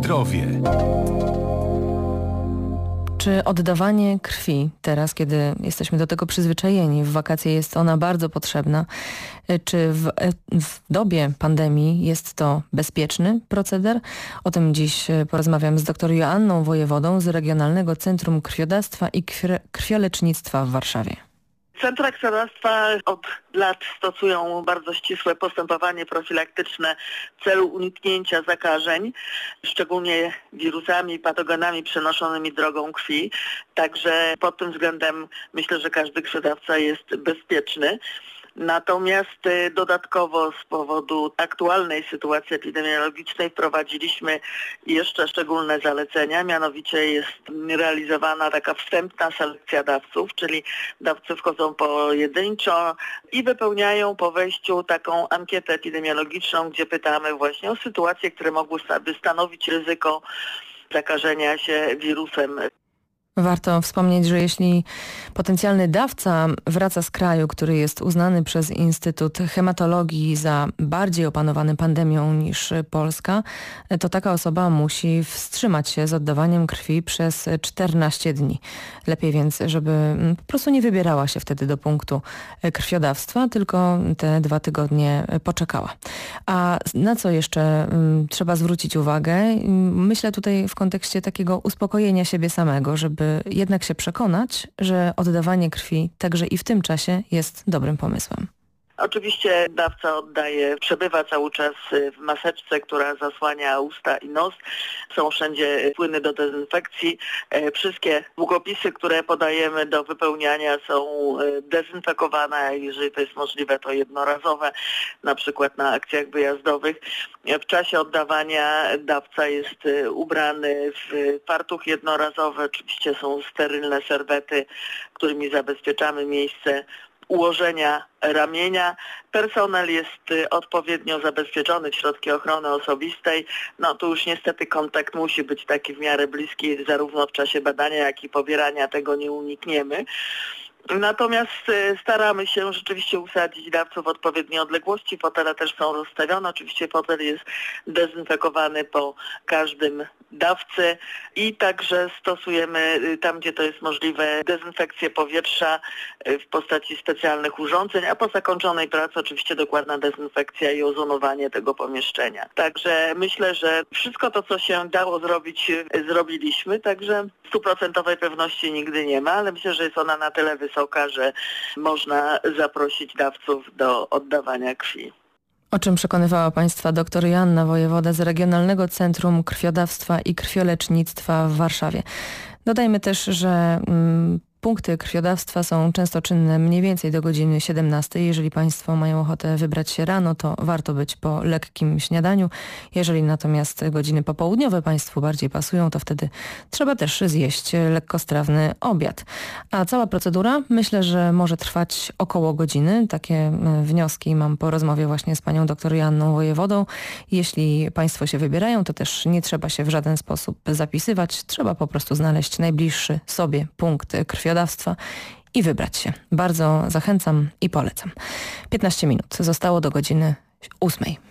Zdrowie. Czy oddawanie krwi teraz, kiedy jesteśmy do tego przyzwyczajeni, w wakacje jest ona bardzo potrzebna, czy w, w, dobie pandemii jest to bezpieczny proceder? O tym dziś porozmawiam z dr Joanną Wojewodą z Regionalnego Centrum Krwiodawstwa i Krwiolecznictwa w Warszawie. Centra krwiodawstwa od lat stosują bardzo ścisłe postępowanie profilaktyczne w celu uniknięcia zakażeń, szczególnie wirusami, patogenami przenoszonymi drogą krwi. Także pod tym względem myślę, że każdy krwiodawca jest bezpieczny. Natomiast y, dodatkowo z powodu aktualnej sytuacji epidemiologicznej wprowadziliśmy jeszcze szczególne zalecenia, mianowicie jest realizowana taka wstępna selekcja dawców, czyli dawcy wchodzą pojedynczo i wypełniają po wejściu taką ankietę epidemiologiczną, gdzie pytamy właśnie o sytuacje, które mogłyby stanowić ryzyko zakażenia się wirusem Warto wspomnieć, że jeśli potencjalny dawca wraca z kraju, który jest uznany przez Instytut Hematologii za bardziej opanowany pandemią niż Polska, to taka osoba musi wstrzymać się z oddawaniem krwi przez 14 dni. Lepiej więc, żeby po prostu nie wybierała się wtedy do punktu krwiodawstwa, tylko te dwa tygodnie poczekała. A na co jeszcze mm, trzeba zwrócić uwagę? Myślę tutaj w kontekście takiego uspokojenia siebie samego, żeby jednak się przekonać, że oddawanie krwi także i w tym czasie jest dobrym pomysłem. Oczywiście dawca oddaje, przebywa cały czas w maseczce, która zasłania usta i nos. Są wszędzie płyny do dezynfekcji. E, wszystkie długopisy, które podajemy do wypełniania są e, dezynfekowane, jeżeli to jest możliwe, to jednorazowe, na przykład na akcjach wyjazdowych. W czasie oddawania dawca jest e, ubrany w fartuch jednorazowy. Oczywiście są sterylne serwety, którymi zabezpieczamy miejsce ułożenia ramienia. Personel jest y, odpowiednio zabezpieczony w środki ochrony osobistej. No tu już niestety kontakt musi być taki w miarę bliski zarówno w czasie badania, jak i pobierania. Tego nie unikniemy. Natomiast y, staramy się rzeczywiście usadzić dawców w odpowiedniej odległości. Fotele też są rozstawione. Oczywiście fotel jest dezynfekowany po każdym dawcy i także stosujemy y, tam, gdzie to jest możliwe, dezynfekcję powietrza y, w postaci specjalnych urządzeń, a po zakończonej pracy oczywiście dokładna dezynfekcja i ozonowanie tego pomieszczenia. Także myślę, że wszystko to, co się dało zrobić, zrobiliśmy, także stuprocentowej pewności nigdy nie ma, ale myślę, że jest ona na tyle wysoka, że można zaprosić dawców do oddawania krwi. O czym przekonywała Państwa dr Joanna Wojewoda z Regionalnego Centrum Krwiodawstwa i Krwiolecznictwa w Warszawie. Dodajmy też, że mm, Punkty krwiodawstwa są często czynne mniej więcej do godziny 17. Jeżeli Państwo mają ochotę wybrać się rano, to warto być po lekkim śniadaniu. Jeżeli natomiast godziny popołudniowe Państwu bardziej pasują, to wtedy trzeba też zjeść lekkostrawny obiad. A cała procedura myślę, że może trwać około godziny. Takie e, wnioski mam po rozmowie właśnie z panią dr Janną Wojewodą. Jeśli Państwo się wybierają, to też nie trzeba się w żaden sposób zapisywać. Trzeba po prostu znaleźć najbliższy sobie punkt krwiodawstwa i wybrać się. Bardzo zachęcam i polecam. 15 minut zostało do godziny ósmej.